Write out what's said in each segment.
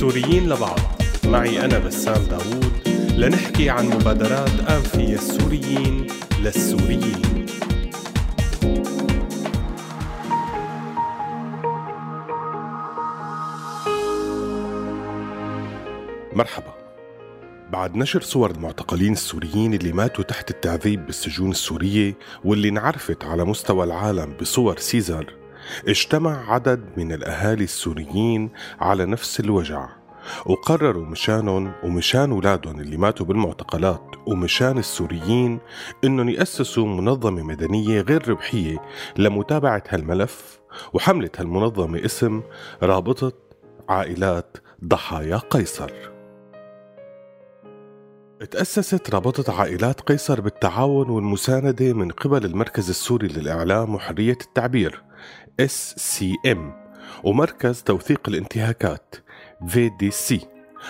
سوريين لبعض. معي أنا بسام داوود. لنحكي عن مبادرات أنفية السوريين للسوريين. مرحبا. بعد نشر صور المعتقلين السوريين اللي ماتوا تحت التعذيب بالسجون السورية واللي انعرفت على مستوى العالم بصور سيزر اجتمع عدد من الأهالي السوريين على نفس الوجع. وقرروا مشانهم ومشان أولادهم اللي ماتوا بالمعتقلات ومشان السوريين إنهم يأسسوا منظمة مدنية غير ربحية لمتابعة هالملف وحملت هالمنظمة اسم رابطة عائلات ضحايا قيصر. تأسست رابطة عائلات قيصر بالتعاون والمساندة من قبل المركز السوري للإعلام وحرية التعبير SCM ومركز توثيق الانتهاكات VDC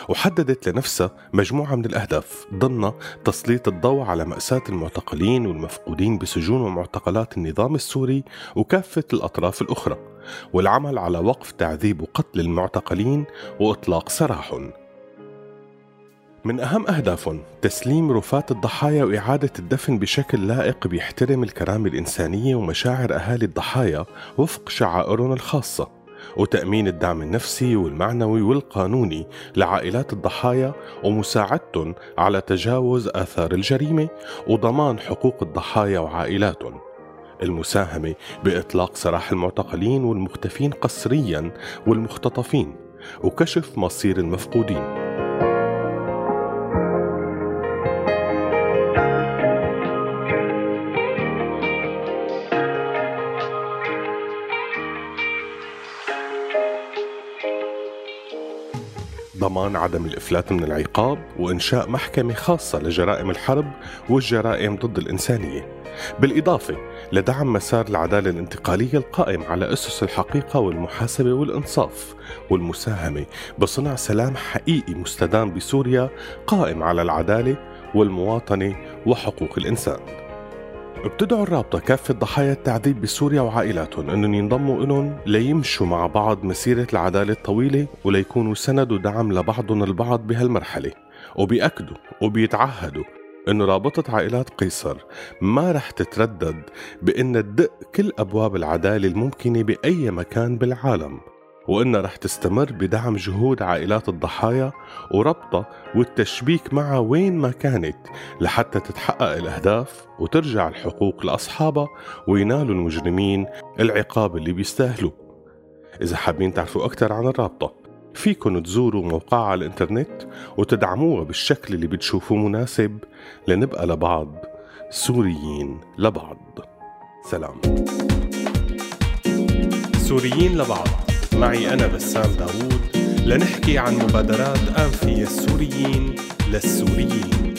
وحددت لنفسها مجموعة من الأهداف ضمن تسليط الضوء على مأساة المعتقلين والمفقودين بسجون ومعتقلات النظام السوري وكافة الأطراف الأخرى والعمل على وقف تعذيب وقتل المعتقلين وإطلاق سراحهم. من أهم أهدافهم تسليم رفات الضحايا وإعادة الدفن بشكل لائق بيحترم الكرامة الإنسانية ومشاعر أهالي الضحايا وفق شعائرهم الخاصة وتأمين الدعم النفسي والمعنوي والقانوني لعائلات الضحايا ومساعدتهم على تجاوز آثار الجريمة وضمان حقوق الضحايا وعائلاتهم. المساهمة بإطلاق سراح المعتقلين والمختفين قسريا والمختطفين وكشف مصير المفقودين. ضمان عدم الإفلات من العقاب وإنشاء محكمة خاصة لجرائم الحرب والجرائم ضد الإنسانية. بالإضافة لدعم مسار العدالة الانتقالية القائم على أسس الحقيقة والمحاسبة والإنصاف والمساهمة بصنع سلام حقيقي مستدام بسوريا قائم على العدالة والمواطنة وحقوق الإنسان. بتدعو الرابطة كافة ضحايا التعذيب بسوريا وعائلاتهم إنهم ينضموا لهم ليمشوا مع بعض مسيرة العدالة الطويلة وليكونوا سند ودعم لبعضهم البعض بهالمرحلة. وبيأكدوا وبيتعهدوا انه رابطة عائلات قيصر ما رح تتردد بإن تدق كل أبواب العدالة الممكنة بأي مكان بالعالم. وإنها رح تستمر بدعم جهود عائلات الضحايا وربطها والتشبيك معها وين ما كانت لحتى تتحقق الأهداف وترجع الحقوق لأصحابها وينالوا المجرمين العقاب اللي بيستاهلوه إذا حابين تعرفوا أكثر عن الرابطة فيكن تزوروا موقعها على الإنترنت وتدعموها بالشكل اللي بتشوفوه مناسب لنبقى لبعض سوريين لبعض. سلام. سوريين لبعض. معي أنا بسام داوود؟ لنحكي عن مبادرات أنفية السوريين للسوريين.